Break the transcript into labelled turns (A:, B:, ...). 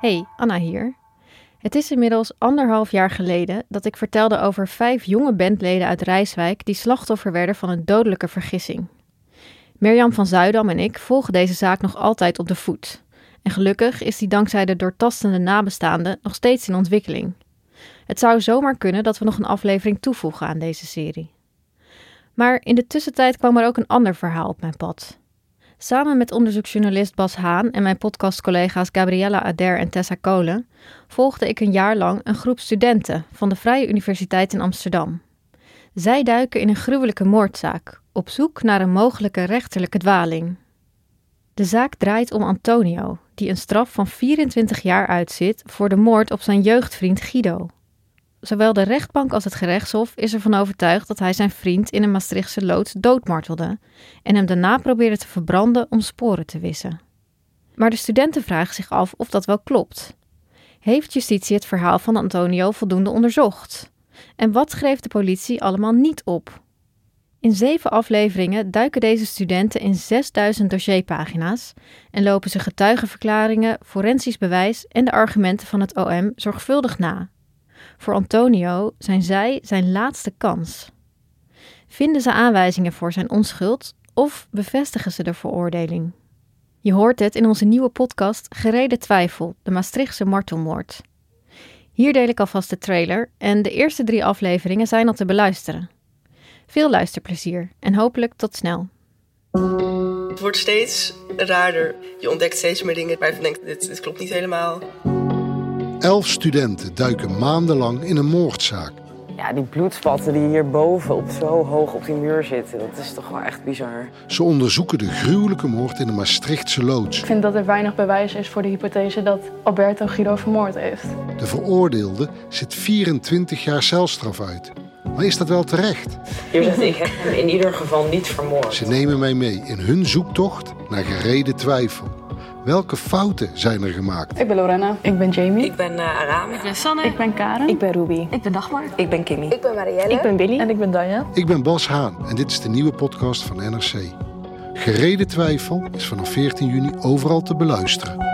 A: Hey, Anna hier. Het is inmiddels anderhalf jaar geleden dat ik vertelde over vijf jonge bandleden uit Rijswijk die slachtoffer werden van een dodelijke vergissing. Mirjam van Zuidam en ik volgen deze zaak nog altijd op de voet. En gelukkig is die dankzij de doortastende nabestaanden nog steeds in ontwikkeling. Het zou zomaar kunnen dat we nog een aflevering toevoegen aan deze serie. Maar in de tussentijd kwam er ook een ander verhaal op mijn pad. Samen met onderzoeksjournalist Bas Haan en mijn podcastcollega's Gabriella Ader en Tessa Kolen volgde ik een jaar lang een groep studenten van de Vrije Universiteit in Amsterdam. Zij duiken in een gruwelijke moordzaak, op zoek naar een mogelijke rechterlijke dwaling. De zaak draait om Antonio, die een straf van 24 jaar uitzit voor de moord op zijn jeugdvriend Guido. Zowel de rechtbank als het gerechtshof is ervan overtuigd dat hij zijn vriend in een Maastrichtse loods doodmartelde en hem daarna probeerde te verbranden om sporen te wissen. Maar de studenten vragen zich af of dat wel klopt. Heeft justitie het verhaal van Antonio voldoende onderzocht? En wat schreef de politie allemaal niet op? In zeven afleveringen duiken deze studenten in 6000 dossierpagina's en lopen ze getuigenverklaringen, forensisch bewijs en de argumenten van het OM zorgvuldig na. Voor Antonio zijn zij zijn laatste kans. Vinden ze aanwijzingen voor zijn onschuld of bevestigen ze de veroordeling? Je hoort het in onze nieuwe podcast Gereden Twijfel, de Maastrichtse martelmoord. Hier deel ik alvast de trailer en de eerste drie afleveringen zijn al te beluisteren. Veel luisterplezier en hopelijk tot snel.
B: Het wordt steeds raarder. Je ontdekt steeds meer dingen waarvan je denkt, dit, dit klopt niet helemaal.
C: Elf studenten duiken maandenlang in een moordzaak.
D: Ja, die bloedspatten die hierboven op zo hoog op die muur zitten, dat is toch wel echt bizar.
C: Ze onderzoeken de gruwelijke moord in de Maastrichtse loods.
E: Ik vind dat er weinig bewijs is voor de hypothese dat Alberto Guido vermoord heeft.
C: De veroordeelde zit 24 jaar celstraf uit. Maar is dat wel terecht?
D: Hier zegt ik heb hem in ieder geval niet vermoord.
C: Ze nemen mij mee in hun zoektocht naar gereden twijfel. Welke fouten zijn er gemaakt?
E: Ik ben Lorena. Ik ben Jamie.
D: Ik ben uh, Arame.
F: Ik ben Sanne.
E: Ik ben Karen.
F: Ik ben Ruby.
G: Ik ben Dagmar.
D: Ik ben Kimmy.
H: Ik ben Marielle.
F: Ik ben Billy.
E: En ik ben Danja.
C: Ik ben Bas Haan en dit is de nieuwe podcast van NRC. Gereden twijfel is vanaf 14 juni overal te beluisteren.